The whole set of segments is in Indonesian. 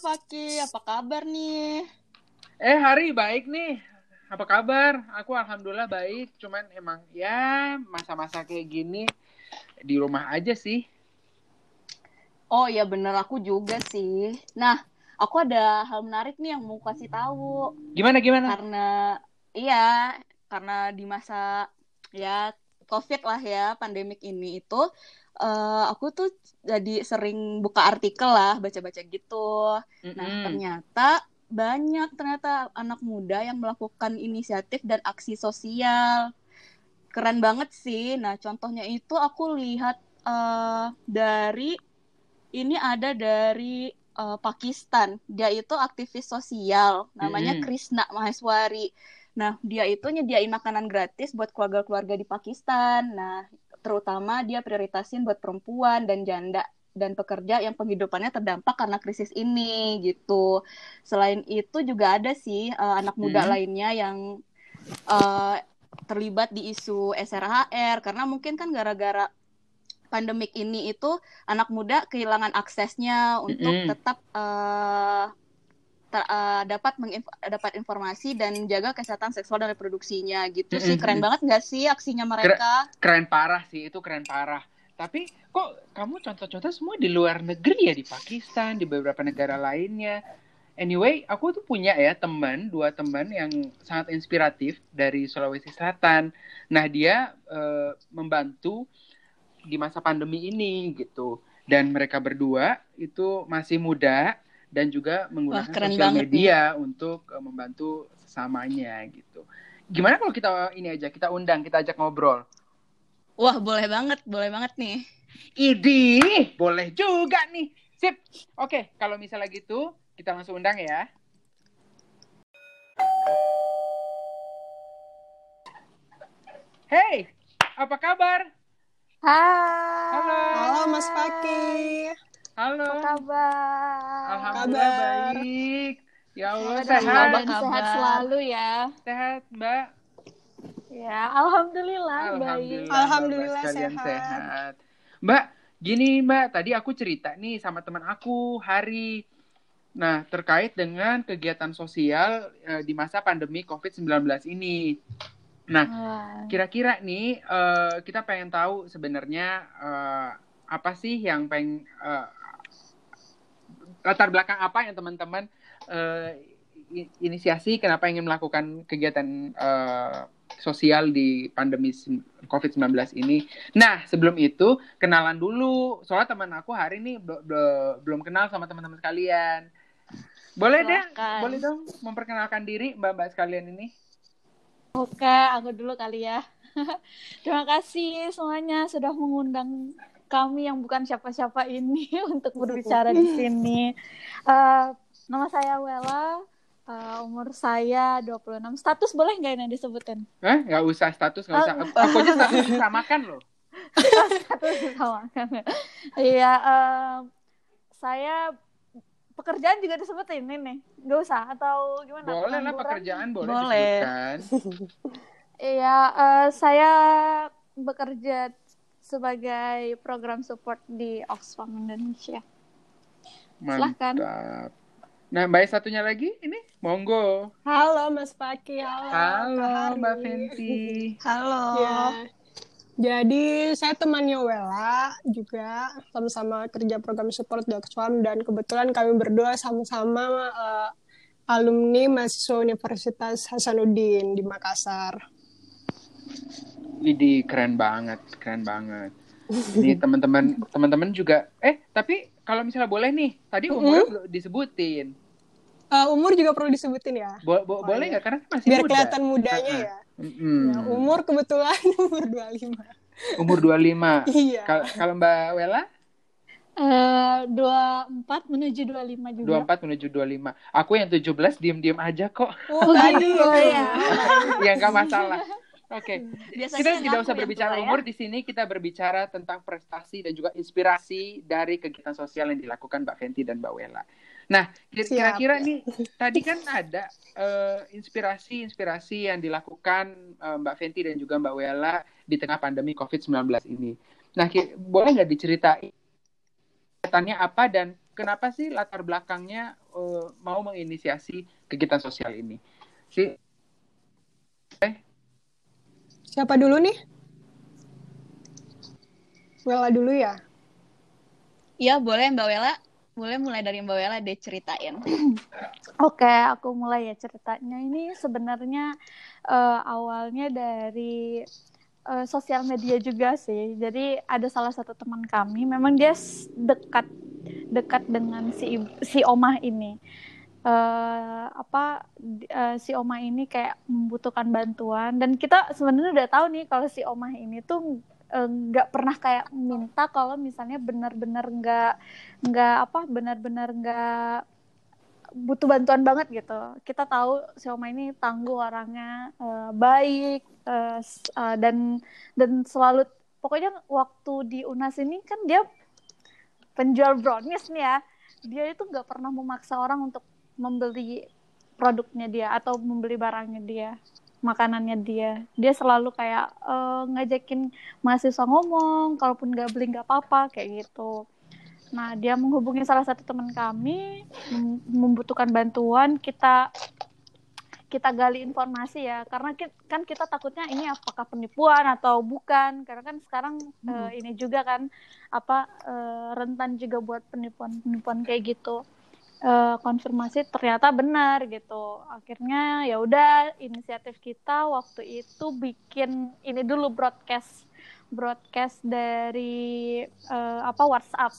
Paki, apa kabar nih? Eh Hari baik nih. Apa kabar? Aku alhamdulillah baik. Cuman emang ya masa-masa kayak gini di rumah aja sih. Oh ya bener aku juga sih. Nah, aku ada hal menarik nih yang mau kasih tahu. Gimana gimana? Karena iya, karena di masa ya COVID lah ya, pandemik ini itu uh, aku tuh jadi sering buka artikel lah, baca-baca gitu. Mm-mm. Nah, ternyata banyak ternyata anak muda yang melakukan inisiatif dan aksi sosial. Keren banget sih. Nah, contohnya itu aku lihat uh, dari ini ada dari uh, Pakistan. Dia itu aktivis sosial, namanya Mm-mm. Krishna Maheswari. Nah, dia itu nyediain makanan gratis buat keluarga-keluarga di Pakistan. Nah, terutama dia prioritasin buat perempuan dan janda dan pekerja yang penghidupannya terdampak karena krisis ini gitu. Selain itu juga ada sih uh, anak muda Hmm. lainnya yang uh, terlibat di isu SRHR karena mungkin kan gara-gara pandemik ini itu anak muda kehilangan aksesnya untuk Mm-mm. tetap uh, ter- uh, dapat menginf- dapat informasi dan jaga kesehatan seksual dan reproduksinya gitu sih Mm-mm. keren banget nggak sih aksinya mereka Keren parah sih, itu keren parah. Tapi kok kamu contoh-contoh semua di luar negeri ya di Pakistan, di beberapa negara lainnya. Anyway, aku tuh punya ya teman, dua teman yang sangat inspiratif dari Sulawesi Selatan. Nah, dia eh, membantu di masa pandemi ini gitu. Dan mereka berdua itu masih muda dan juga menggunakan keren sosial media untuk eh, membantu sesamanya gitu. Gimana kalau kita ini aja, kita undang, kita ajak ngobrol? wah boleh banget boleh banget nih Idih, boleh juga nih. Sip. Oke, kalau misalnya gitu, kita langsung undang ya. Hey, apa kabar? Hai. Halo. Halo Mas Paki. Halo. Apa kabar? Alhamdulillah Kabar. baik. Ya Allah, sehat. kabar? sehat selalu ya. Sehat, Mbak. Ya, alhamdulillah, baik. Alhamdulillah, Alhamdulillah Bapak sekalian sehat. sehat. Mbak, gini Mbak, tadi aku cerita nih sama teman aku, Hari. Nah, terkait dengan kegiatan sosial eh, di masa pandemi COVID-19 ini. Nah, kira-kira nih eh, kita pengen tahu sebenarnya eh, apa sih yang pengen eh, latar belakang apa yang teman-teman i- inisiasi kenapa ingin melakukan kegiatan eh, sosial di pandemi sim- COVID-19 ini. Nah, sebelum itu kenalan dulu. Soalnya teman aku hari ini be- be- belum kenal sama teman-teman sekalian. Boleh deh, boleh dong memperkenalkan diri mbak-mbak sekalian ini. Oke, aku dulu kali ya. Terima kasih semuanya sudah mengundang kami yang bukan siapa-siapa ini untuk berbicara di sini. Eh, nama saya Wela, eh, umur saya 26. Status boleh nggak ini disebutin? Hah? Nggak usah status, nggak usah. Aku aja status disamakan loh. Status sama kan. Iya, eh, saya pekerjaan juga disebutin ini nih. Nggak usah atau gimana? Boleh lah pekerjaan boleh, Boleh. disebutkan. Iya, eh, saya bekerja sebagai program support di Oxfam Indonesia. Silahkan. Mantap. Nah, mbak yang satunya lagi ini monggo. Halo Mas Paki. Halo. Halo. Mbak Fenty. halo Ya. Jadi saya temannya Wela juga sama-sama kerja program support di Oxfam dan kebetulan kami berdua sama-sama eh, alumni mahasiswa Universitas Hasanuddin di Makassar. Ini keren banget, keren banget. Ini teman-teman teman-teman juga eh tapi kalau misalnya boleh nih, tadi umurnya belum disebutin. Eh, umur juga perlu disebutin ya, Bo- bo- Oh, boleh iya. nggak karena kan masih biar muda. kelihatan mudanya Uh-uh. ya. Mm-mm. Nah, umur kebetulan umur 25. Umur 25. Iya. Kal- Kalau Mbak Wela Eh, 24 menuju 25 juga. 24 menuju 25. Aku yang 17 diem-diem aja kok. Oh, tadi gitu ya. ya nggak masalah. Oke. Biasanya Kita tidak usah berbicara tua ya. umur di sini, kita berbicara tentang prestasi dan juga inspirasi dari kegiatan sosial yang dilakukan Mbak Fenty dan Mbak Wela. Nah, kira-kira nih tadi kan ada eh, inspirasi-inspirasi yang dilakukan eh, Mbak Fenty dan juga Mbak Wela di tengah pandemi COVID-19 ini. Nah, boleh nggak diceritain kegiatannya apa dan kenapa sih latar belakangnya uh, mau menginisiasi kegiatan sosial ini. Si eh Siapa dulu nih? Wela dulu ya. Iya, boleh Mbak Wela. Boleh mulai dari Mbak Wela deh ceritain. Oke, aku mulai ya ceritanya. Ini sebenarnya uh, awalnya dari uh, sosial media juga sih. Jadi ada salah satu teman kami, memang dia dekat dekat dengan si si Omah ini uh, apa uh, si Oma ini kayak membutuhkan bantuan. Dan kita sebenarnya udah tahu nih kalau si Oma ini tuh eh, nggak uh, pernah kayak minta kalau misalnya benar-benar nggak nggak apa benar-benar nggak butuh bantuan banget gitu. Kita tahu si Oma ini tangguh orangnya uh, baik uh, uh, dan dan selalu pokoknya waktu di Unas ini kan dia penjual brownies nih ya. Dia itu nggak pernah memaksa orang untuk membeli produknya dia atau membeli barangnya dia makanannya dia. Dia selalu kayak uh, ngajakin mahasiswa ngomong kalaupun nggak beli nggak apa-apa kayak gitu. Nah dia menghubungi salah satu teman kami membutuhkan bantuan kita kita gali informasi ya. Karena kan kita takutnya ini apakah penipuan atau bukan? Karena kan sekarang hmm. uh, ini juga kan apa uh, rentan juga buat penipuan penipuan kayak gitu uh, konfirmasi ternyata benar gitu. Akhirnya ya udah inisiatif kita waktu itu bikin ini dulu broadcast broadcast dari uh, apa WhatsApp.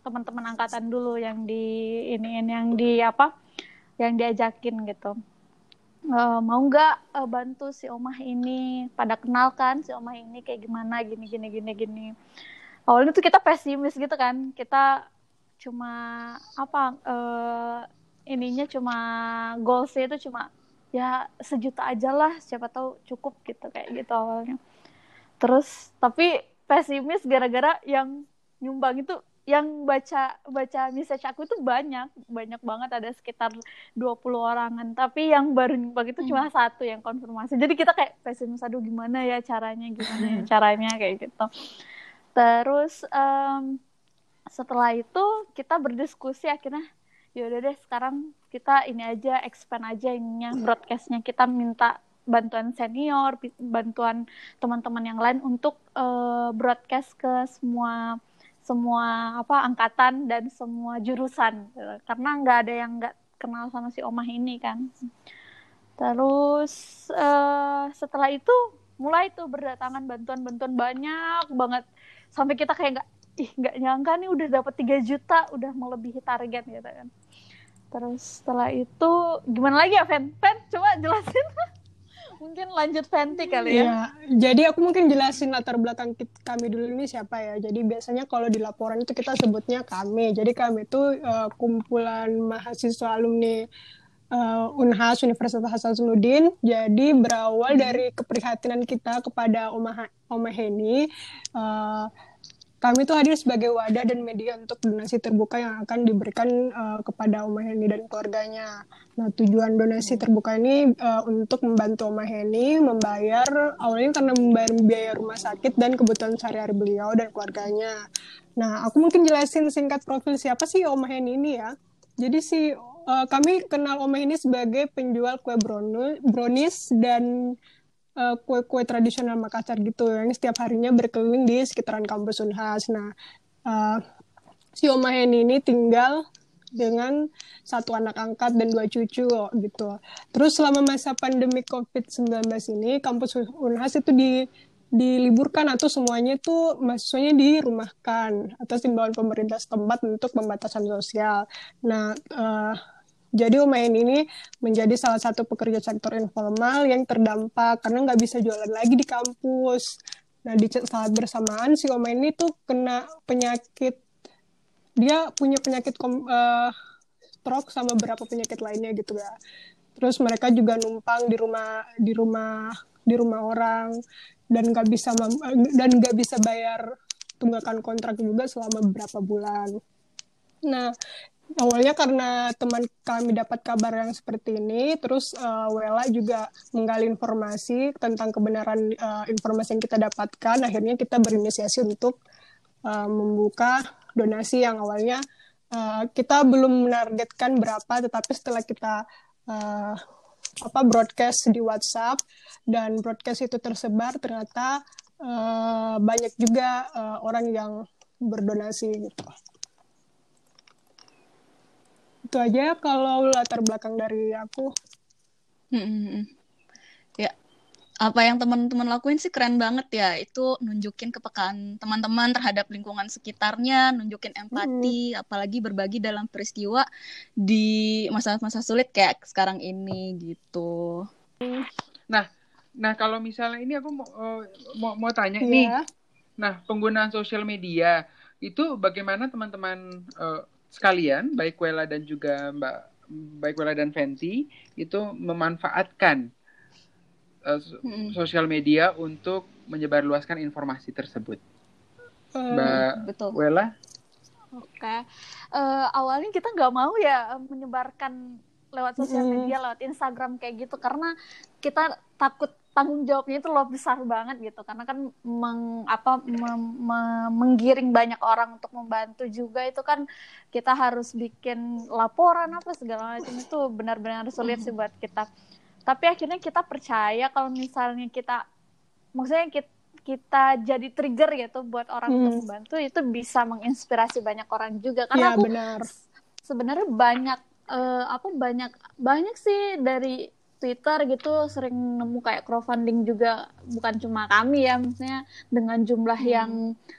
Teman-teman angkatan dulu yang di ini, yang di apa yang diajakin gitu. Uh, mau nggak uh, bantu si omah ini? Pada kenalkan si omah ini kayak gimana? Gini gini gini gini. Awalnya tuh kita pesimis gitu kan. Kita cuma apa uh, ininya cuma goalsnya itu cuma ya sejuta aja lah siapa tahu cukup gitu kayak gitu awalnya. Terus tapi pesimis gara-gara yang nyumbang itu yang baca baca message aku itu banyak banyak banget ada sekitar 20 orangan. Tapi yang baru nyumbang itu cuma hmm. satu yang konfirmasi. Jadi kita kayak pesimis aduh gimana ya caranya gimana ya caranya? kayak gitu. Terus um, setelah itu kita berdiskusi akhirnya ya udah deh sekarang kita ini aja expand aja ininya broadcastnya. Kita minta bantuan senior bantuan teman-teman yang lain untuk uh, broadcast ke semua semua apa angkatan dan semua jurusan. Karena nggak ada yang nggak kenal sama si omah ini kan. Terus uh, setelah itu mulai tuh berdatangan bantuan-bantuan banyak banget. Sampai kita kayak nggak ih nggak nyangka nih udah dapat 3 juta udah melebihi target gitu kan terus setelah itu gimana lagi ya Fen? Fen coba jelasin mungkin lanjut Fenty kali ya. ya. Jadi aku mungkin jelasin latar belakang kami dulu ini siapa ya. Jadi biasanya kalau di laporan itu kita sebutnya kami. Jadi kami itu uh, kumpulan mahasiswa alumni uh, Unhas Universitas Hasanuddin. Jadi berawal hmm. dari keprihatinan kita kepada Oma Oma Heni. Uh, kami itu hadir sebagai wadah dan media untuk donasi terbuka yang akan diberikan uh, kepada Oma Heni dan keluarganya. Nah, tujuan donasi terbuka ini uh, untuk membantu Oma Heni membayar awalnya karena membayar biaya rumah sakit dan kebutuhan sehari-hari beliau dan keluarganya. Nah, aku mungkin jelasin singkat profil siapa sih Oma Heni ini ya. Jadi si uh, kami kenal Oma Heni sebagai penjual kue brownies dan Eh, kue-kue tradisional Makassar gitu yang setiap harinya berkeliling di sekitaran kampus Unhas. Nah, uh, si Oma Heni ini tinggal dengan satu anak angkat dan dua cucu gitu. Terus selama masa pandemi COVID-19 ini kampus Unhas itu di diliburkan atau semuanya itu mahasiswanya dirumahkan atas imbauan pemerintah setempat untuk pembatasan sosial. Nah, uh, jadi Umayan ini menjadi salah satu pekerja sektor informal yang terdampak karena nggak bisa jualan lagi di kampus. Nah di saat bersamaan si Umayan ini tuh kena penyakit, dia punya penyakit kom, uh, stroke sama beberapa penyakit lainnya gitu ya. Terus mereka juga numpang di rumah di rumah di rumah orang dan nggak bisa dan nggak bisa bayar tunggakan kontrak juga selama beberapa bulan. Nah, awalnya karena teman kami dapat kabar yang seperti ini, terus uh, Wela juga menggali informasi tentang kebenaran uh, informasi yang kita dapatkan. Akhirnya kita berinisiasi untuk uh, membuka donasi yang awalnya uh, kita belum menargetkan berapa tetapi setelah kita uh, apa broadcast di WhatsApp dan broadcast itu tersebar ternyata uh, banyak juga uh, orang yang berdonasi gitu itu aja kalau latar belakang dari aku. Hmm, ya apa yang teman-teman lakuin sih keren banget ya. Itu nunjukin kepekaan teman-teman terhadap lingkungan sekitarnya nunjukin empati hmm. apalagi berbagi dalam peristiwa di masa-masa sulit kayak sekarang ini gitu. Nah nah kalau misalnya ini aku mau uh, mau, mau tanya yeah. nih nah penggunaan sosial media itu bagaimana teman-teman uh, sekalian baik Wela dan juga Mbak baik Wela dan Fenty itu memanfaatkan uh, hmm. sosial media untuk menyebarluaskan informasi tersebut. Hmm, Mbak betul. Wela? Oke, okay. uh, awalnya kita nggak mau ya menyebarkan lewat sosial media, hmm. lewat Instagram kayak gitu karena kita takut tanggung jawabnya itu loh besar banget gitu. Karena kan meng, apa mem, me, menggiring banyak orang untuk membantu juga itu kan kita harus bikin laporan apa segala macam itu benar-benar sulit sih buat kita. Tapi akhirnya kita percaya kalau misalnya kita maksudnya kita kita jadi trigger gitu buat orang hmm. untuk membantu itu bisa menginspirasi banyak orang juga. Karena ya, aku sebenarnya banyak uh, apa banyak banyak sih dari Twitter gitu sering nemu kayak crowdfunding juga bukan cuma kami ya maksudnya dengan jumlah hmm. yang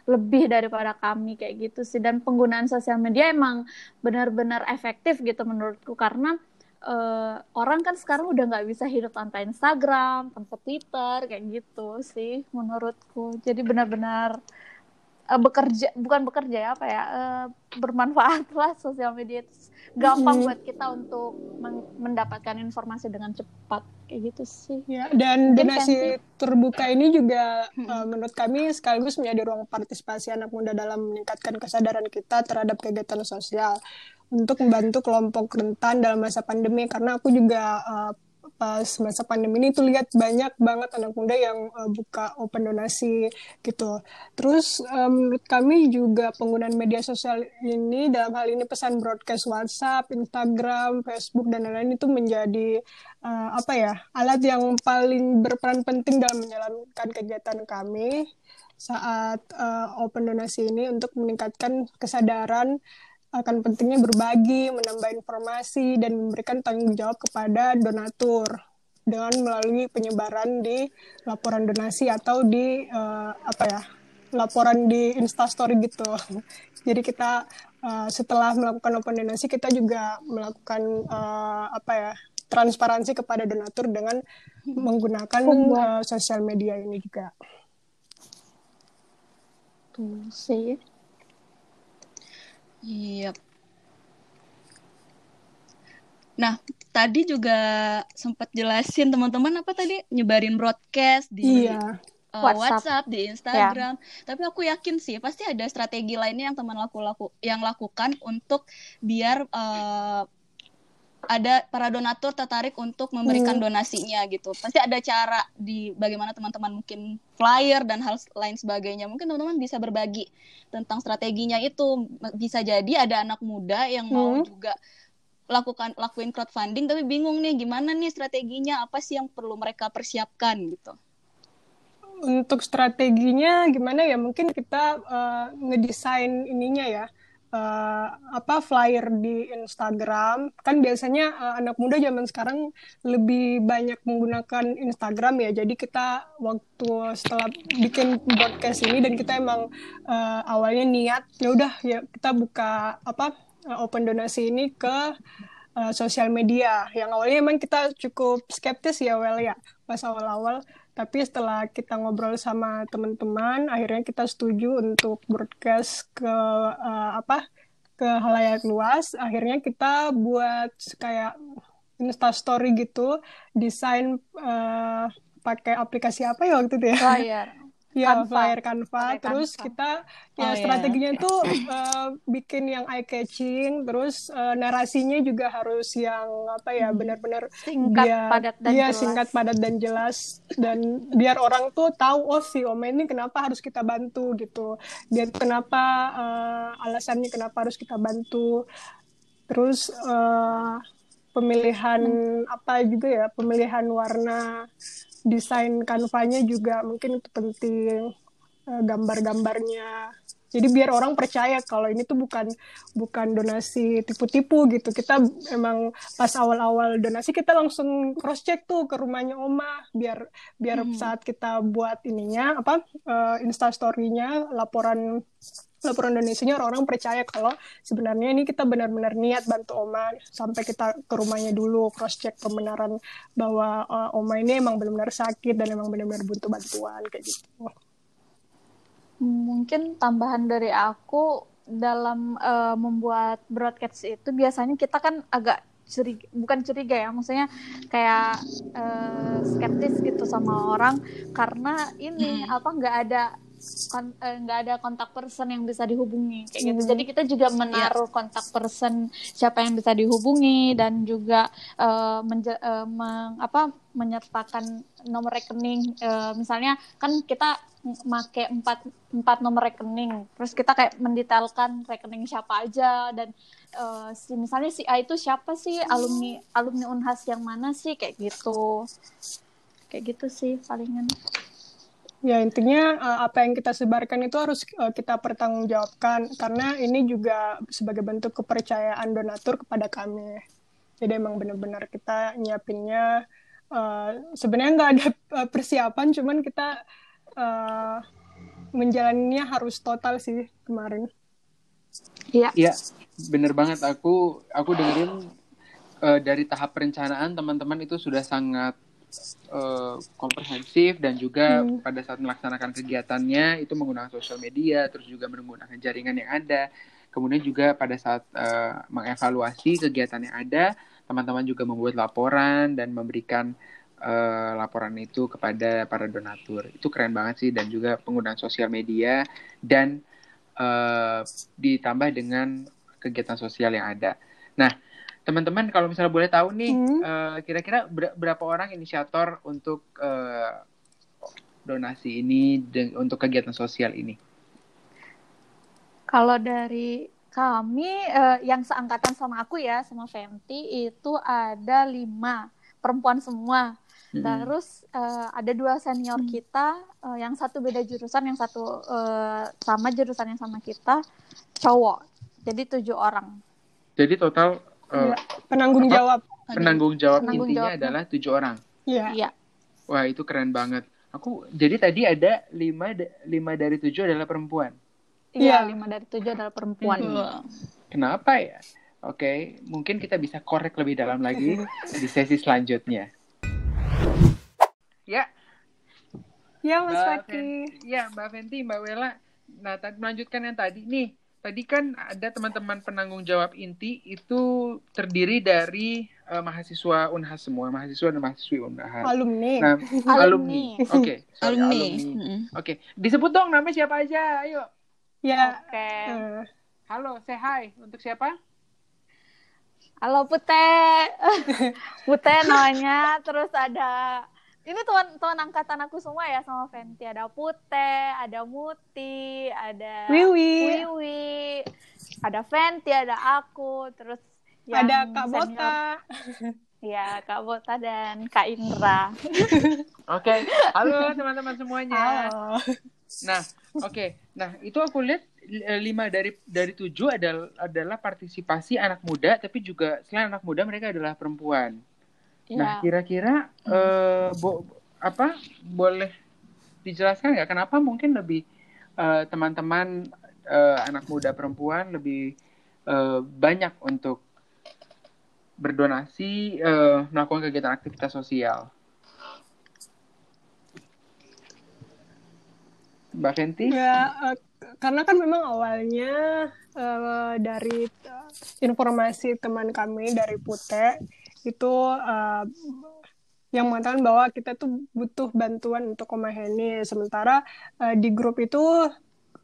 lebih daripada kami kayak gitu sih dan penggunaan sosial media emang benar-benar efektif gitu menurutku karena uh, orang kan sekarang udah nggak bisa hidup tanpa Instagram tanpa Twitter kayak gitu sih menurutku jadi benar-benar uh, bekerja bukan bekerja ya apa ya uh, bermanfaat lah sosial media itu gampang hmm. buat kita untuk mendapatkan informasi dengan cepat kayak gitu sih. Ya, dan donasi terbuka ini juga hmm. uh, menurut kami sekaligus menjadi ruang partisipasi anak muda dalam meningkatkan kesadaran kita terhadap kegiatan sosial untuk membantu kelompok rentan dalam masa pandemi karena aku juga uh, pas masa pandemi ini tuh lihat banyak banget anak muda yang uh, buka open donasi gitu. Terus um, menurut kami juga penggunaan media sosial ini dalam hal ini pesan broadcast WhatsApp, Instagram, Facebook dan lain-lain itu menjadi uh, apa ya alat yang paling berperan penting dalam menjalankan kegiatan kami saat uh, open donasi ini untuk meningkatkan kesadaran akan pentingnya berbagi, menambah informasi, dan memberikan tanggung jawab kepada donatur dengan melalui penyebaran di laporan donasi atau di uh, apa ya laporan di Instastory gitu. Jadi kita uh, setelah melakukan open donasi kita juga melakukan uh, apa ya transparansi kepada donatur dengan menggunakan uh, sosial media ini juga. Tuh sih Iya. Nah, tadi juga sempat jelasin teman-teman apa tadi nyebarin broadcast di iya. uh, WhatsApp. WhatsApp, di Instagram. Ya. Tapi aku yakin sih pasti ada strategi lainnya yang teman laku laku yang lakukan untuk biar uh, ada para donatur tertarik untuk memberikan hmm. donasinya gitu. Pasti ada cara di bagaimana teman-teman mungkin flyer dan hal lain sebagainya. Mungkin teman-teman bisa berbagi tentang strateginya itu. Bisa jadi ada anak muda yang hmm. mau juga lakukan lakuin crowdfunding tapi bingung nih gimana nih strateginya, apa sih yang perlu mereka persiapkan gitu. Untuk strateginya gimana ya? Mungkin kita uh, ngedesain ininya ya uh, apa flyer di Instagram. Kan biasanya uh, anak muda zaman sekarang lebih banyak menggunakan Instagram ya. Jadi kita waktu setelah bikin podcast ini dan kita emang uh, awalnya niat ya udah ya kita buka apa open donasi ini ke uh, sosial media. Yang awalnya emang kita cukup skeptis ya well ya pas awal-awal tapi setelah kita ngobrol sama teman-teman akhirnya kita setuju untuk broadcast ke uh, apa ke halayak luas. Akhirnya kita buat kayak Insta Story gitu desain uh, pakai aplikasi apa ya waktu itu ya? Flyer Ya, Canva. flyer Canva. Pakai Terus Canva. kita ya Oh, iya. strateginya itu eh, bikin yang eye catching, terus eh, narasinya juga harus yang apa ya benar-benar Singkat, biar padat, dan iya, jelas. singkat, padat dan jelas dan biar orang tuh tahu oh si Oma ini kenapa harus kita bantu gitu. Dia tuh kenapa eh, alasannya kenapa harus kita bantu. Terus eh, pemilihan apa juga ya, pemilihan warna desain kanvanya juga mungkin itu penting eh, gambar-gambarnya. Jadi biar orang percaya kalau ini tuh bukan bukan donasi tipu-tipu gitu. Kita emang pas awal-awal donasi kita langsung cross check tuh ke rumahnya Oma biar biar saat kita buat ininya apa eh, insta story-nya laporan laporan donasinya orang-orang percaya kalau sebenarnya ini kita benar-benar niat bantu Oma sampai kita ke rumahnya dulu cross check pembenaran bahwa eh, Oma ini emang benar-benar sakit dan emang benar-benar butuh bantuan kayak gitu. Mungkin tambahan dari aku dalam eh, membuat broadcast itu biasanya kita kan agak curiga, bukan curiga ya, maksudnya kayak eh, skeptis gitu sama orang karena ini apa nggak ada kon- eh, nggak ada kontak person yang bisa dihubungi kayak gitu. Jadi kita juga menaruh kontak person siapa yang bisa dihubungi dan juga eh, menje- eh, meng- apa menyertakan nomor rekening. Eh, misalnya kan kita make empat empat nomor rekening, terus kita kayak mendetailkan rekening siapa aja dan eh, si misalnya si A itu siapa sih alumni alumni Unhas yang mana sih kayak gitu. Kayak gitu sih palingan. Ya intinya eh, apa yang kita sebarkan itu harus eh, kita pertanggungjawabkan karena ini juga sebagai bentuk kepercayaan donatur kepada kami. Jadi emang benar-benar kita nyiapinnya eh, sebenarnya nggak ada persiapan, cuman kita eh, menjalaninya harus total sih kemarin. Iya. Iya, bener banget. Aku aku dengerin eh, dari tahap perencanaan teman-teman itu sudah sangat eh, komprehensif dan juga Hmm. pada saat melaksanakan kegiatannya itu menggunakan sosial media, terus juga menggunakan jaringan yang ada. Kemudian juga pada saat eh, mengevaluasi kegiatan yang ada, teman-teman juga membuat laporan dan memberikan eh, laporan itu kepada para donatur. Itu keren banget sih dan juga penggunaan sosial media dan eh, ditambah dengan kegiatan sosial yang ada. Nah, teman-teman kalau misalnya boleh tahu nih, Hmm. eh, kira-kira ber- berapa orang inisiator untuk eh, donasi ini de- untuk kegiatan sosial ini? Kalau dari kami eh, yang seangkatan sama aku ya, sama Fenty itu ada lima perempuan semua. Mm-mm. Terus eh, ada dua senior kita, eh, yang satu beda jurusan, yang satu eh, sama jurusan yang sama kita, cowok. Jadi tujuh orang. Jadi total eh, Ya, penanggung apa? jawab. penanggung jawab Penanggung intinya jawabnya. adalah tujuh orang. Iya. Iya. Wah itu keren banget. Aku jadi tadi ada lima lima dari tujuh adalah perempuan. Iya, Iya. lima dari tujuh adalah perempuan. Wah. Kenapa ya? Oke, mungkin kita bisa korek lebih dalam lagi di sesi selanjutnya. Ya, Ya Mas Faki. Fen- ya Mbak Fenty, Mbak Wela. Nah, melanjutkan yang tadi nih. Tadi kan ada teman-teman penanggung jawab inti itu terdiri dari eh, mahasiswa Unhas semua, mahasiswa dan mahasiswi Unhas. Alumni. Nah, Alumni. alumni. Oke, sorry, Alumni. Oke, disebut dong nama siapa aja. Ayo. Ya. Oke. eh, Halo, say hi. Untuk siapa? Halo Pute. Pute namanya. Terus ada ini tuan tuan angkatan aku semua ya sama Fenty. Ada Pute, ada Muti, ada Wiwi. Wiwi, ada Fenty, ada aku, terus yang Ada Kak senior- Bota. Ya, Kak Bota dan Kak Indra. Oke, halo teman-teman semuanya. Halo. Nah, oke. Nah, itu aku lihat eh, lima dari dari tujuh adalah adalah partisipasi anak muda, tapi juga selain anak muda mereka adalah perempuan. Nah, Ya. kira-kira eh, bo- apa boleh dijelaskan nggak kenapa mungkin lebih eh, teman-teman eh, anak muda perempuan lebih eh, banyak untuk berdonasi eh, melakukan kegiatan aktivitas sosial? Mbak Fenty? Ya, eh, karena kan memang awalnya eh, dari informasi teman kami dari Pute itu eh, yang mengatakan bahwa kita tuh butuh bantuan untuk Omaheni. Sementara uh, di grup itu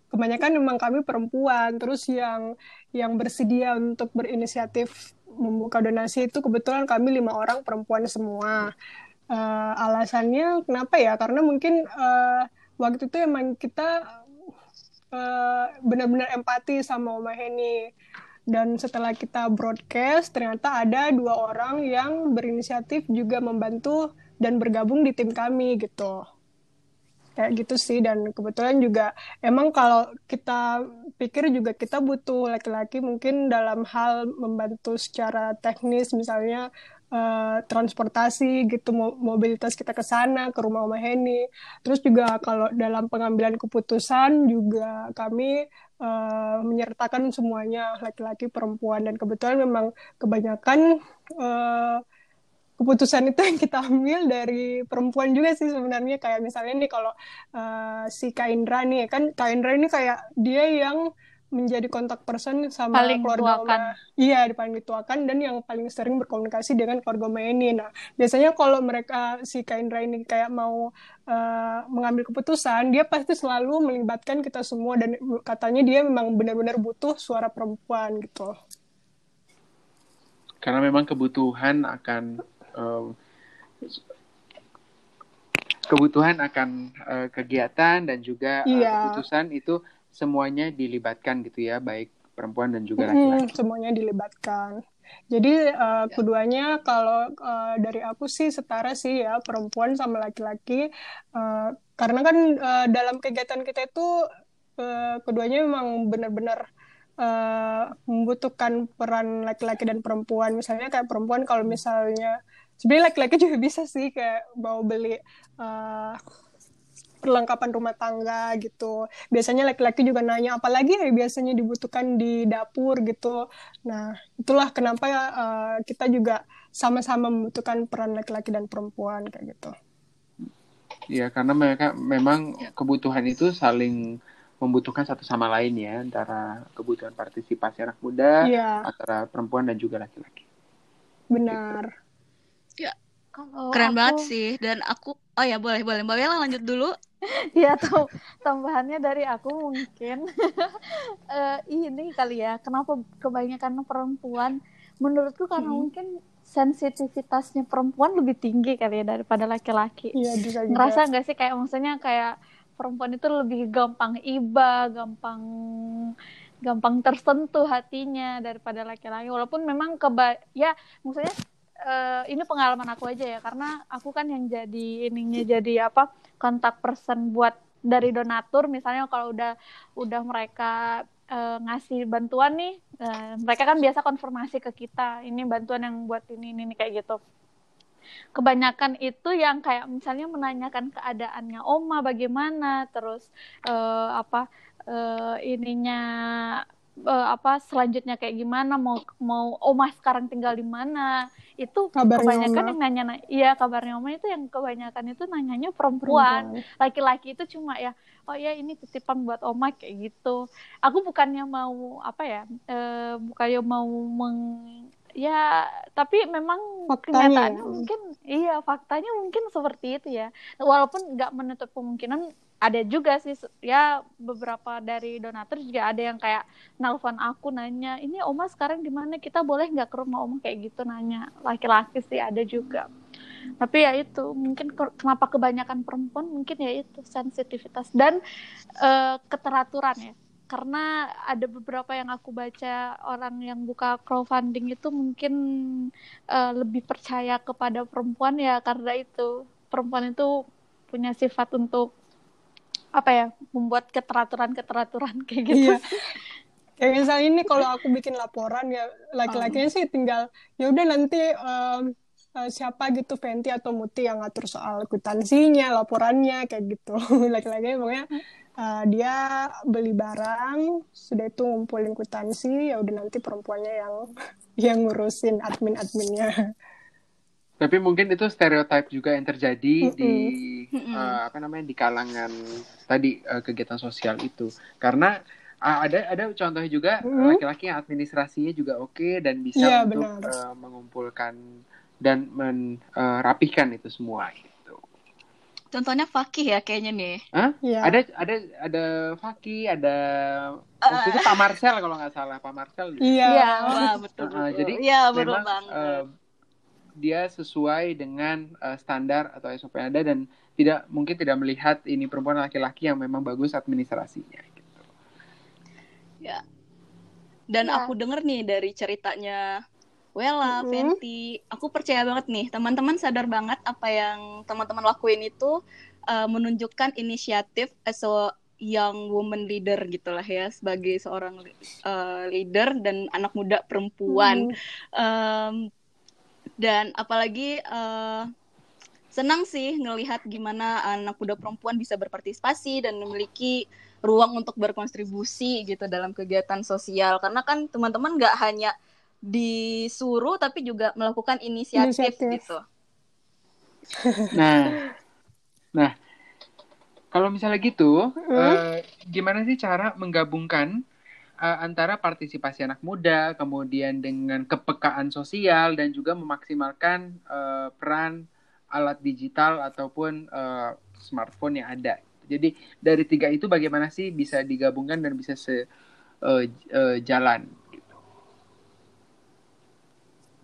kebanyakan memang kami perempuan. Terus yang yang bersedia untuk berinisiatif membuka donasi itu kebetulan kami lima orang perempuan semua. Uh, alasannya kenapa ya? Karena mungkin uh, waktu itu emang kita uh, benar-benar empati sama Omaheni dan setelah kita broadcast ternyata ada dua orang yang berinisiatif juga membantu dan bergabung di tim kami gitu. Kayak gitu sih dan kebetulan juga emang kalau kita pikir juga kita butuh laki-laki mungkin dalam hal membantu secara teknis misalnya uh, transportasi gitu mobilitas kita ke sana ke rumah Oma Heni. Terus juga kalau dalam pengambilan keputusan juga kami uh, menyertakan semuanya laki-laki perempuan. Dan kebetulan memang kebanyakan uh, keputusan itu yang kita ambil dari perempuan juga sih sebenarnya. Kayak misalnya nih kalau uh, si Kaindra nih kan Kaindra ini kayak dia yang menjadi kontak person sama paling keluarga tuakan. Oma. Iya, paling dituakan dan yang paling sering berkomunikasi dengan keluarga Oma ini. Nah, biasanya kalau mereka si Kaindra ini kayak mau uh, mengambil keputusan, dia pasti selalu melibatkan kita semua dan katanya dia memang benar-benar butuh suara perempuan gitu. Karena memang kebutuhan akan uh, kebutuhan akan uh, kegiatan dan juga uh, keputusan itu semuanya dilibatkan gitu ya, baik perempuan dan juga laki-laki. Hmm, semuanya dilibatkan. Jadi uh, keduanya kalau uh, dari aku sih setara sih ya perempuan sama laki-laki uh, karena kan uh, dalam kegiatan kita itu uh, keduanya memang benar-benar uh, membutuhkan peran laki-laki dan perempuan. Misalnya kayak perempuan kalau misalnya sebenarnya laki-laki juga bisa sih kayak mau beli uh, perlengkapan rumah tangga gitu. Biasanya laki-laki juga nanya apalagi ya biasanya dibutuhkan di dapur gitu. Nah, itulah kenapa uh, kita juga sama-sama membutuhkan peran laki-laki dan perempuan kayak gitu. Iya, karena mereka memang kebutuhan itu saling membutuhkan satu sama lain ya antara kebutuhan partisipasi anak muda ya. antara perempuan dan juga laki-laki. Benar. Gitu. Ya, kalau keren aku... banget sih dan aku oh ya boleh boleh Mbak Bella lanjut dulu. ya tuh tambahannya dari aku mungkin uh, ini kali ya kenapa kebanyakan perempuan menurutku karena hmm. mungkin sensitivitasnya perempuan lebih tinggi kali ya daripada laki-laki. Iya, juga. Ngerasa nggak sih kayak maksudnya kayak perempuan itu lebih gampang iba, gampang gampang tersentuh hatinya daripada laki-laki. Walaupun memang keba ya maksudnya uh, ini pengalaman aku aja ya karena aku kan yang jadi ininya jadi apa kontak person buat dari donatur. Misalnya kalau udah udah mereka uh, ngasih bantuan nih uh, mereka kan biasa konfirmasi ke kita ini bantuan yang buat ini ini, ini kayak gitu. Kebanyakan itu yang kayak misalnya menanyakan keadaannya oma bagaimana? Terus uh, apa uh, ininya uh, apa selanjutnya kayak gimana mau mau oma sekarang tinggal di mana. Itu kabarnya kebanyakan Oma. yang nanya iya kabarnya Oma itu yang kebanyakan itu nanyanya perempuan. Laki-laki itu cuma ya oh ya ini titipan buat Oma kayak gitu. Aku bukannya mau apa ya e, bukannya mau meng ya tapi memang faktanya ya. mungkin iya faktanya mungkin seperti itu ya. Walaupun nggak menutup kemungkinan ada juga sih ya beberapa dari donatur juga ada yang kayak nelfon aku nanya ini oma sekarang di mana? Kita boleh nggak ke rumah oma? Kayak gitu nanya. Laki-laki sih ada juga. Tapi ya itu mungkin kenapa kebanyakan perempuan? Mungkin ya itu sensitivitas. Dan uh, keteraturan ya. Karena ada beberapa yang aku baca orang yang buka crowdfunding itu mungkin uh, lebih percaya kepada perempuan ya karena itu. Perempuan itu punya sifat untuk apa ya membuat keteraturan-keteraturan kayak gitu. Iya. Kayak misalnya ini kalau aku bikin laporan ya laki-lakinya oh. sih tinggal ya udah nanti um, siapa gitu Fenty atau Muti yang ngatur soal kwitansinya, laporannya kayak gitu. Laki-lakinya pokoknya uh, dia beli barang, sudah itu ngumpulin kwitansi, ya udah nanti perempuannya yang yang ngurusin admin-adminnya. Tapi mungkin itu stereotip juga yang terjadi mm -hmm. di Uh, apa namanya di kalangan tadi uh, kegiatan sosial itu. Karena uh, ada ada contohnya juga laki-laki mm -hmm. yang administrasinya juga oke okay dan bisa yeah, untuk uh, mengumpulkan dan merapihkan itu semua gitu. Contohnya Fakih ya kayaknya nih. Hah? Iya. Ada ada ada Faki, ada waktu itu Pak Marcel kalau nggak salah Pak Marcel. Iya. Iya. Wah, betul. Uh, betul. jadi Iya, betul memang banget. uh, dia sesuai dengan uh, standar atau SOP yang ada dan tidak mungkin tidak melihat ini perempuan laki-laki yang memang bagus administrasinya. Gitu. Dan Iya. aku denger nih dari ceritanya Wella, Mhm. Fenty, aku percaya banget nih, teman-teman sadar banget apa yang teman-teman lakuin itu uh, menunjukkan inisiatif as a young woman leader gitulah ya, sebagai seorang uh, leader dan anak muda perempuan. Um, dan apalagi uh, senang sih ngelihat gimana anak muda perempuan bisa berpartisipasi dan memiliki ruang untuk berkontribusi gitu dalam kegiatan sosial karena kan teman-teman nggak hanya disuruh tapi juga melakukan inisiatif, Inisiatif. gitu. Nah, nah kalau misalnya gitu, eh, gimana sih cara menggabungkan eh, antara partisipasi anak muda, kemudian dengan kepekaan sosial dan juga memaksimalkan eh, peran alat digital ataupun eh, smartphone yang ada. Jadi dari tiga itu bagaimana sih bisa digabungkan dan bisa sejalan?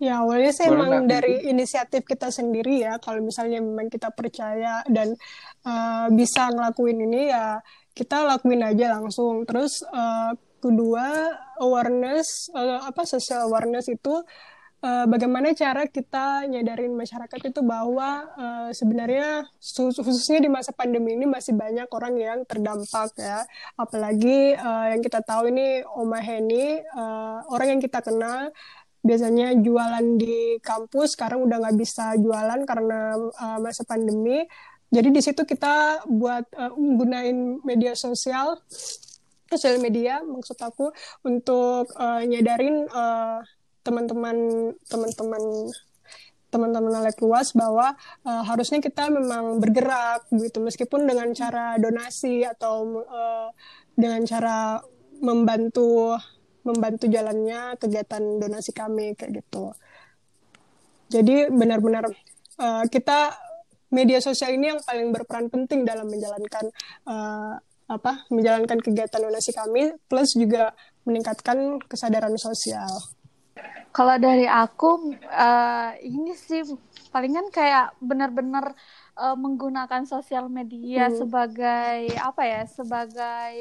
Ya, awalnya sih Boleh emang dari inisiatif kita sendiri ya. Kalau misalnya memang kita percaya dan uh, bisa ngelakuin ini ya kita lakuin aja langsung. Terus uh, kedua awareness uh, apa social awareness itu uh, bagaimana cara kita nyadarin masyarakat itu bahwa uh, sebenarnya sus- khususnya di masa pandemi ini masih banyak orang yang terdampak ya. Apalagi uh, yang kita tahu ini Oma Heni uh, orang yang kita kenal biasanya jualan di kampus sekarang udah nggak bisa jualan karena uh, masa pandemi jadi di situ kita buat uh, gunain media sosial sosial media maksud aku untuk uh, nyadarin uh, teman-teman teman-teman teman-teman lek luas bahwa uh, harusnya kita memang bergerak gitu meskipun dengan cara donasi atau uh, dengan cara membantu membantu jalannya kegiatan donasi kami kayak gitu. Jadi benar-benar uh, kita media sosial ini yang paling berperan penting dalam menjalankan uh, apa menjalankan kegiatan donasi kami plus juga meningkatkan kesadaran sosial. Kalau dari aku eh, ini sih palingan kayak benar-benar eh, menggunakan sosial media Hmm. sebagai apa ya sebagai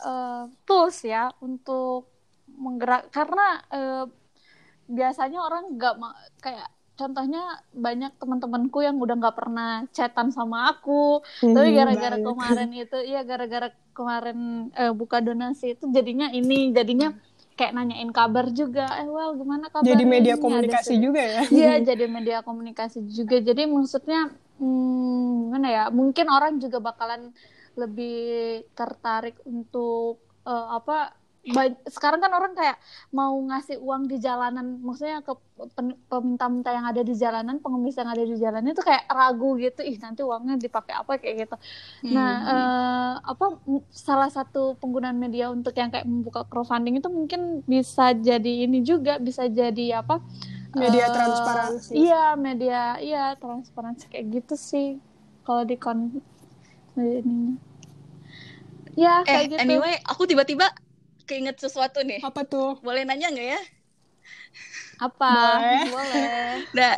eh, tools ya untuk menggerak karena eh, biasanya orang nggak kayak contohnya banyak teman-temanku yang udah nggak pernah chatan sama aku tapi Hmm, gara-gara baik. kemarin itu iya gara-gara kemarin eh, buka donasi itu jadinya ini jadinya kayak nanyain kabar juga eh well gimana kabarnya Jadi media Ini ada komunikasi sedih- juga ya. Iya, jadi media komunikasi juga. Jadi maksudnya hmm, gimana ya? Mungkin orang juga bakalan lebih tertarik untuk eh, apa? Sekarang kan orang kayak mau ngasih uang di jalanan, maksudnya ke peminta-minta yang ada di jalanan, pengemis yang ada di jalanan itu kayak ragu gitu, ih nanti uangnya dipakai apa kayak gitu. Nah, eh, apa salah satu penggunaan media untuk yang kayak membuka crowdfunding itu mungkin bisa jadi ini juga bisa jadi apa? Media eh, transparansi. Iya, media iya transparansi kayak gitu sih. Kalau di kon ini. Ya, eh, kayak gitu. anyway, aku tiba-tiba keinget sesuatu nih. Apa tuh? Boleh nanya nggak ya? Apa? Boleh. Boleh. Nah,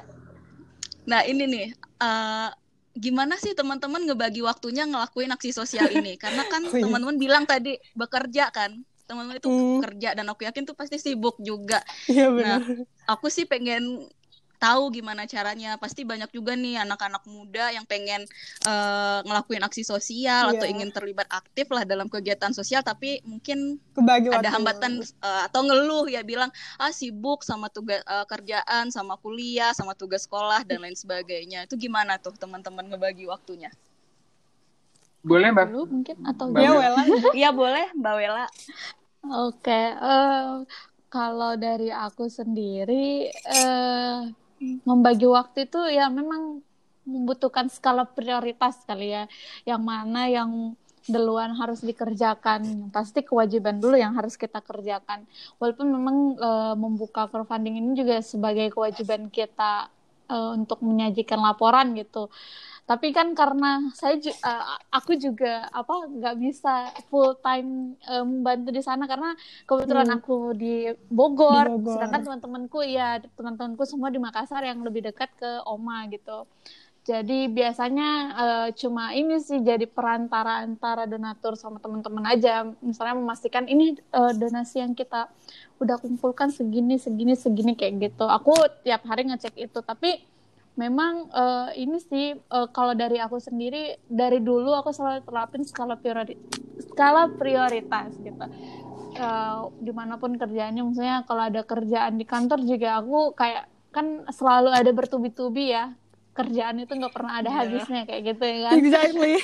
nah ini nih, eh, gimana sih teman-teman ngebagi waktunya ngelakuin aksi sosial ini? Karena kan Oh, iya. teman-teman bilang tadi bekerja kan, teman-teman itu Hmm. kerja dan aku yakin tuh pasti sibuk juga. Iya Nah, benar. aku sih pengen tahu gimana caranya. Pasti banyak juga nih anak-anak muda yang pengen eh, ngelakuin aksi sosial atau Iya. ingin terlibat aktif lah dalam kegiatan sosial, tapi mungkin Kebagi ada hambatan eh, atau ngeluh ya bilang ah sibuk sama tugas eh, kerjaan sama kuliah sama tugas sekolah dan lain sebagainya itu gimana tuh teman-teman ngebagi waktunya Boleh mbak? Dulu mungkin atau Mbak Ya Wela. Iya boleh mbak Wela Oke, eh, kalau dari aku sendiri eh, membagi waktu itu ya memang membutuhkan skala prioritas kali ya. Yang mana yang duluan harus dikerjakan, pasti kewajiban dulu yang harus kita kerjakan. Walaupun memang eh, membuka crowdfunding ini juga sebagai kewajiban kita uh, untuk menyajikan laporan gitu tapi kan karena saya uh, aku juga apa nggak bisa full time uh, membantu di sana karena kebetulan hmm. aku di Bogor, di Bogor. sedangkan teman-temanku ya teman-temanku semua di Makassar yang lebih dekat ke Oma gitu jadi biasanya uh, cuma ini sih jadi perantara antara donatur sama teman-teman aja. Misalnya memastikan ini uh, donasi yang kita udah kumpulkan segini segini segini kayak gitu. Aku tiap hari ngecek itu. Tapi memang uh, ini sih uh, kalau dari aku sendiri dari dulu aku selalu terapin skala priori skala prioritas gitu. Uh, di mana pun kerjaannya, misalnya kalau ada kerjaan di kantor juga aku kayak kan selalu ada bertubi-tubi ya kerjaan itu nggak pernah ada yeah. habisnya kayak gitu ya kan? Exactly.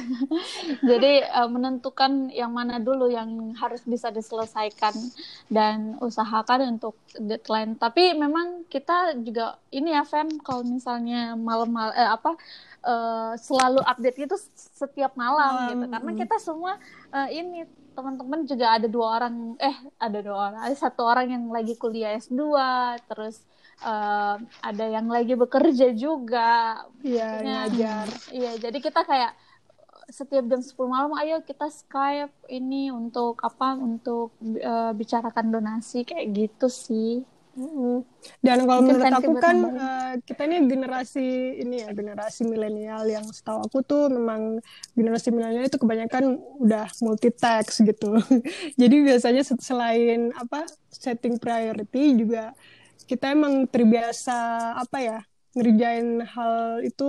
Jadi uh, menentukan yang mana dulu yang harus bisa diselesaikan dan usahakan untuk deadline. Tapi memang kita juga ini ya Fan kalau misalnya malam-malam eh, apa uh, selalu update itu setiap malam gitu. Karena kita semua uh, ini teman-teman juga ada dua orang eh ada dua orang ada satu orang yang lagi kuliah S2 terus uh, ada yang lagi bekerja juga. Iya, ngajar. Iya, jadi kita kayak setiap jam 10 malam ayo kita Skype ini untuk apa? Untuk uh, bicarakan donasi kayak gitu sih. Dan kalau Mungkin menurut aku kan uh, kita ini generasi ini ya generasi milenial yang setahu aku tuh memang generasi milenial itu kebanyakan udah multitask gitu. Jadi biasanya selain apa setting priority juga kita emang terbiasa apa ya ngerjain hal itu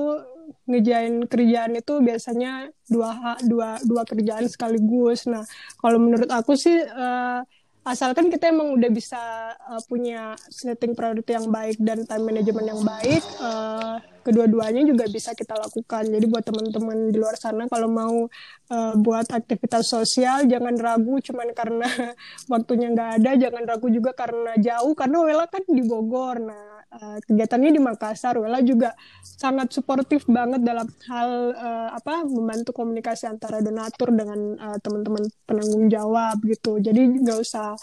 ngerjain kerjaan itu biasanya dua dua dua kerjaan sekaligus. Nah, kalau menurut aku sih uh, asalkan kita emang udah bisa uh, punya setting priority yang baik dan time management yang baik uh, kedua-duanya juga bisa kita lakukan. Jadi buat teman-teman di luar sana kalau mau uh, buat aktivitas sosial jangan ragu cuman karena waktunya nggak ada jangan ragu juga karena jauh. Karena Wela kan di Bogor. Nah uh, kegiatannya di Makassar Wela juga sangat suportif banget dalam hal uh, apa membantu komunikasi antara donatur dengan uh, teman-teman penanggung jawab gitu jadi nggak usah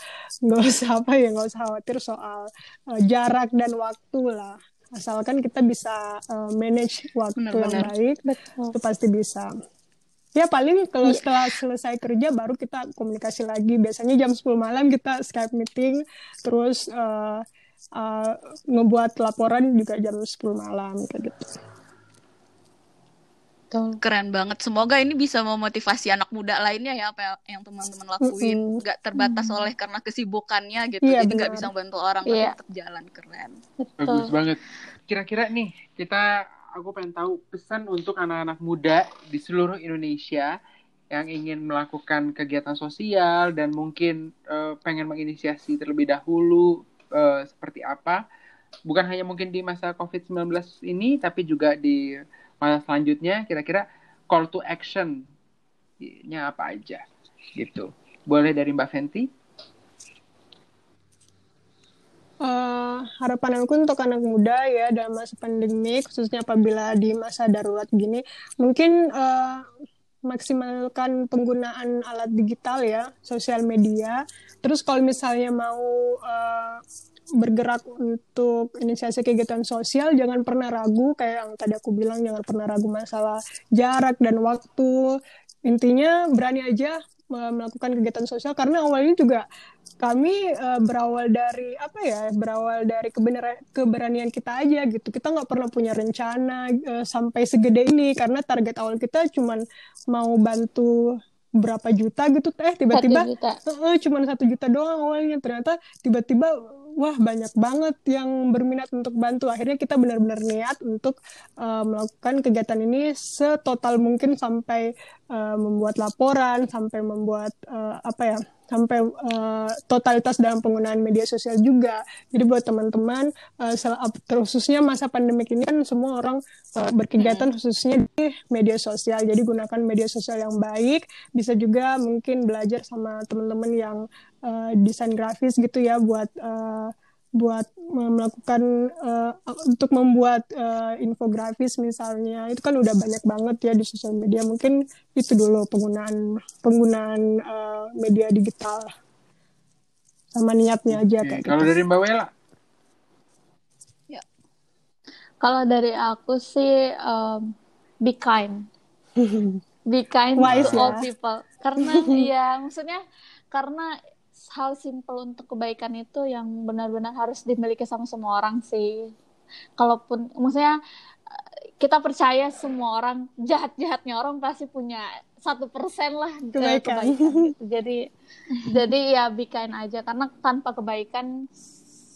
nggak usah apa ya nggak usah khawatir soal uh, jarak dan waktu lah asalkan kita bisa uh, manage waktu benar, yang benar. baik Betul. itu pasti bisa ya paling kalau iya. setelah selesai kerja baru kita komunikasi lagi biasanya jam 10 malam kita Skype meeting terus uh, uh, ngebuat laporan juga jam 10 malam kayak gitu. Keren banget. Semoga ini bisa memotivasi anak muda lainnya ya apa yang teman-teman lakuin. Nggak terbatas oleh karena kesibukannya gitu. Iya, Jadi nggak bisa bantu orang yeah. tetap jalan keren. Betul. Bagus banget. Kira-kira nih kita aku pengen tahu pesan untuk anak-anak muda di seluruh Indonesia yang ingin melakukan kegiatan sosial dan mungkin uh, pengen menginisiasi terlebih dahulu uh, seperti apa bukan hanya mungkin di masa COVID-19 ini tapi juga di masa selanjutnya kira-kira call to action-nya apa aja gitu. Boleh dari Mbak Fenty? Uh, harapan aku untuk anak muda ya dalam masa pandemi khususnya apabila di masa darurat gini mungkin uh, maksimalkan penggunaan alat digital ya sosial media Terus kalau misalnya mau uh, bergerak untuk inisiasi kegiatan sosial, jangan pernah ragu kayak yang tadi aku bilang, jangan pernah ragu masalah jarak dan waktu. Intinya berani aja melakukan kegiatan sosial karena awalnya juga kami uh, berawal dari apa ya berawal dari kebenaran keberanian kita aja gitu. Kita nggak pernah punya rencana uh, sampai segede ini. Karena target awal kita cuma mau bantu berapa juta gitu teh. Tiba-tiba uh, cuma satu juta doang awalnya. Ternyata tiba-tiba wah banyak banget yang berminat untuk bantu akhirnya kita benar-benar niat untuk uh, melakukan kegiatan ini setotal mungkin sampai uh, membuat laporan sampai membuat uh, apa ya sampai uh, totalitas dalam penggunaan media sosial juga. Jadi buat teman-teman, uh, khususnya masa pandemi ini kan semua orang uh, berkegiatan khususnya di media sosial. Jadi gunakan media sosial yang baik. Bisa juga mungkin belajar sama teman-teman yang uh, desain grafis gitu ya buat uh, buat melakukan uh, untuk membuat uh, infografis misalnya itu kan udah banyak banget ya di sosial media mungkin itu dulu penggunaan penggunaan uh, media digital sama niatnya aja kayak kalau gitu. dari Mbak Wela ya Kalau dari aku sih um, be kind. Be kind Wise to all ya. people. Karena ya maksudnya karena hal simple untuk kebaikan itu yang benar-benar harus dimiliki sama semua orang sih. Kalaupun maksudnya eh, kita percaya semua orang jahat-jahatnya orang pasti punya satu persen lah ke Kebaikan. kebaikan gitu. Jadi jadi ya be kind aja karena tanpa kebaikan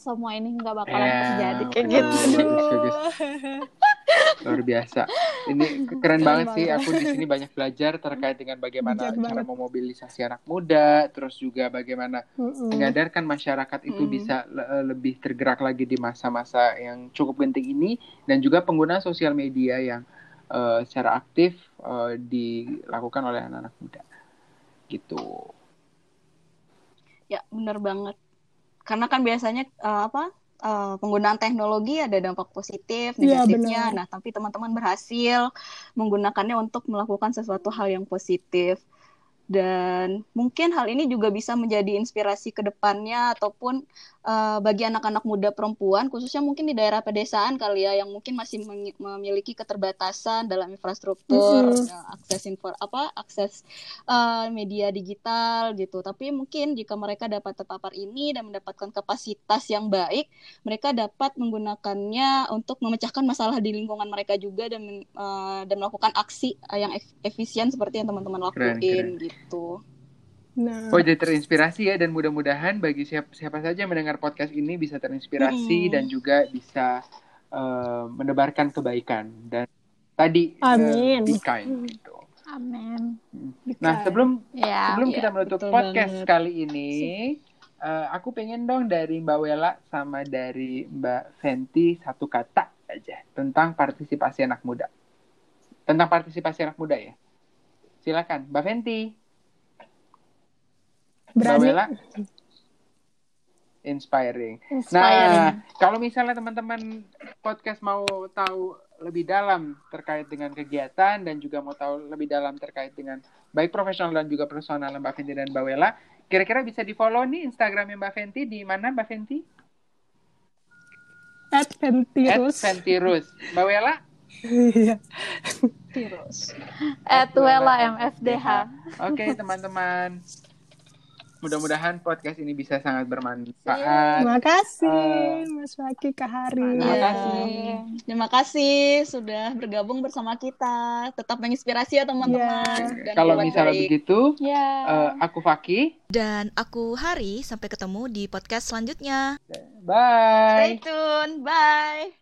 semua ini nggak bakalan Ya, terjadi kayak gitu. Bagus, bagus. Luar biasa. Ini keren banget sih. banget. Aku di sini banyak belajar terkait dengan bagaimana Bijak cara banget. memobilisasi anak muda, terus juga bagaimana Mm-mm. menyadarkan masyarakat itu Mm. bisa le- lebih tergerak lagi di masa-masa yang cukup genting ini, dan juga penggunaan sosial media yang eh, secara aktif eh, dilakukan oleh anak-anak muda. Gitu. Ya, benar banget. Karena kan biasanya eh, apa eh, penggunaan teknologi ada dampak positif, Iya, negatifnya. benar. Nah, tapi teman-teman berhasil menggunakannya untuk melakukan sesuatu hal yang positif. Dan mungkin hal ini juga bisa menjadi inspirasi ke depannya ataupun eh, bagi anak-anak muda perempuan khususnya mungkin di daerah pedesaan kali ya yang mungkin masih memiliki keterbatasan dalam infrastruktur, Mm-mm. eh, akses info apa akses eh, media digital gitu. Tapi mungkin jika mereka dapat terpapar ini dan mendapatkan kapasitas yang baik, mereka dapat menggunakannya untuk memecahkan masalah di lingkungan mereka juga dan eh, dan melakukan aksi yang ef- efisien seperti yang teman-teman lakuin Keren, keren. gitu. Nah, Oh jadi terinspirasi ya dan mudah-mudahan bagi siapa, siapa saja yang mendengar podcast ini bisa terinspirasi Mm. dan juga bisa eh, menebarkan kebaikan dan tadi eh, Amin. be kind gitu. Amin. Nah sebelum Ya. sebelum iya, kita menutup betul podcast banget. kali ini, eh, aku pengen dong dari Mbak Wela sama dari Mbak Fenty satu kata aja tentang partisipasi anak muda. Tentang partisipasi anak muda ya. Silakan, Mbak Fenty. Mbak berani. Wela. Inspiring. Inspiring. Nah, kalau misalnya teman-teman podcast mau tahu lebih dalam terkait dengan kegiatan dan juga mau tahu lebih dalam terkait dengan baik profesional dan juga personal Mbak Fenty dan Mbak Wela, kira-kira bisa di follow nih Instagramnya Mbak Fenty di mana Mbak Fenty? At At Ventirus. Fentirus. Mbak Wela? Iya. Terus. At Wela MFDH. Oke teman-teman. Mudah-mudahan podcast ini bisa sangat bermanfaat. Terima kasih Eh, Mas Waki Kak Hari. Terima Iya. kasih. Terima kasih sudah bergabung bersama kita. Tetap menginspirasi ya teman-teman. Iya. Dan Kalau misalnya baik. begitu, Ya. eh, aku Faki. Dan aku Hari, sampai ketemu di podcast selanjutnya. Bye. Stay tune. Bye.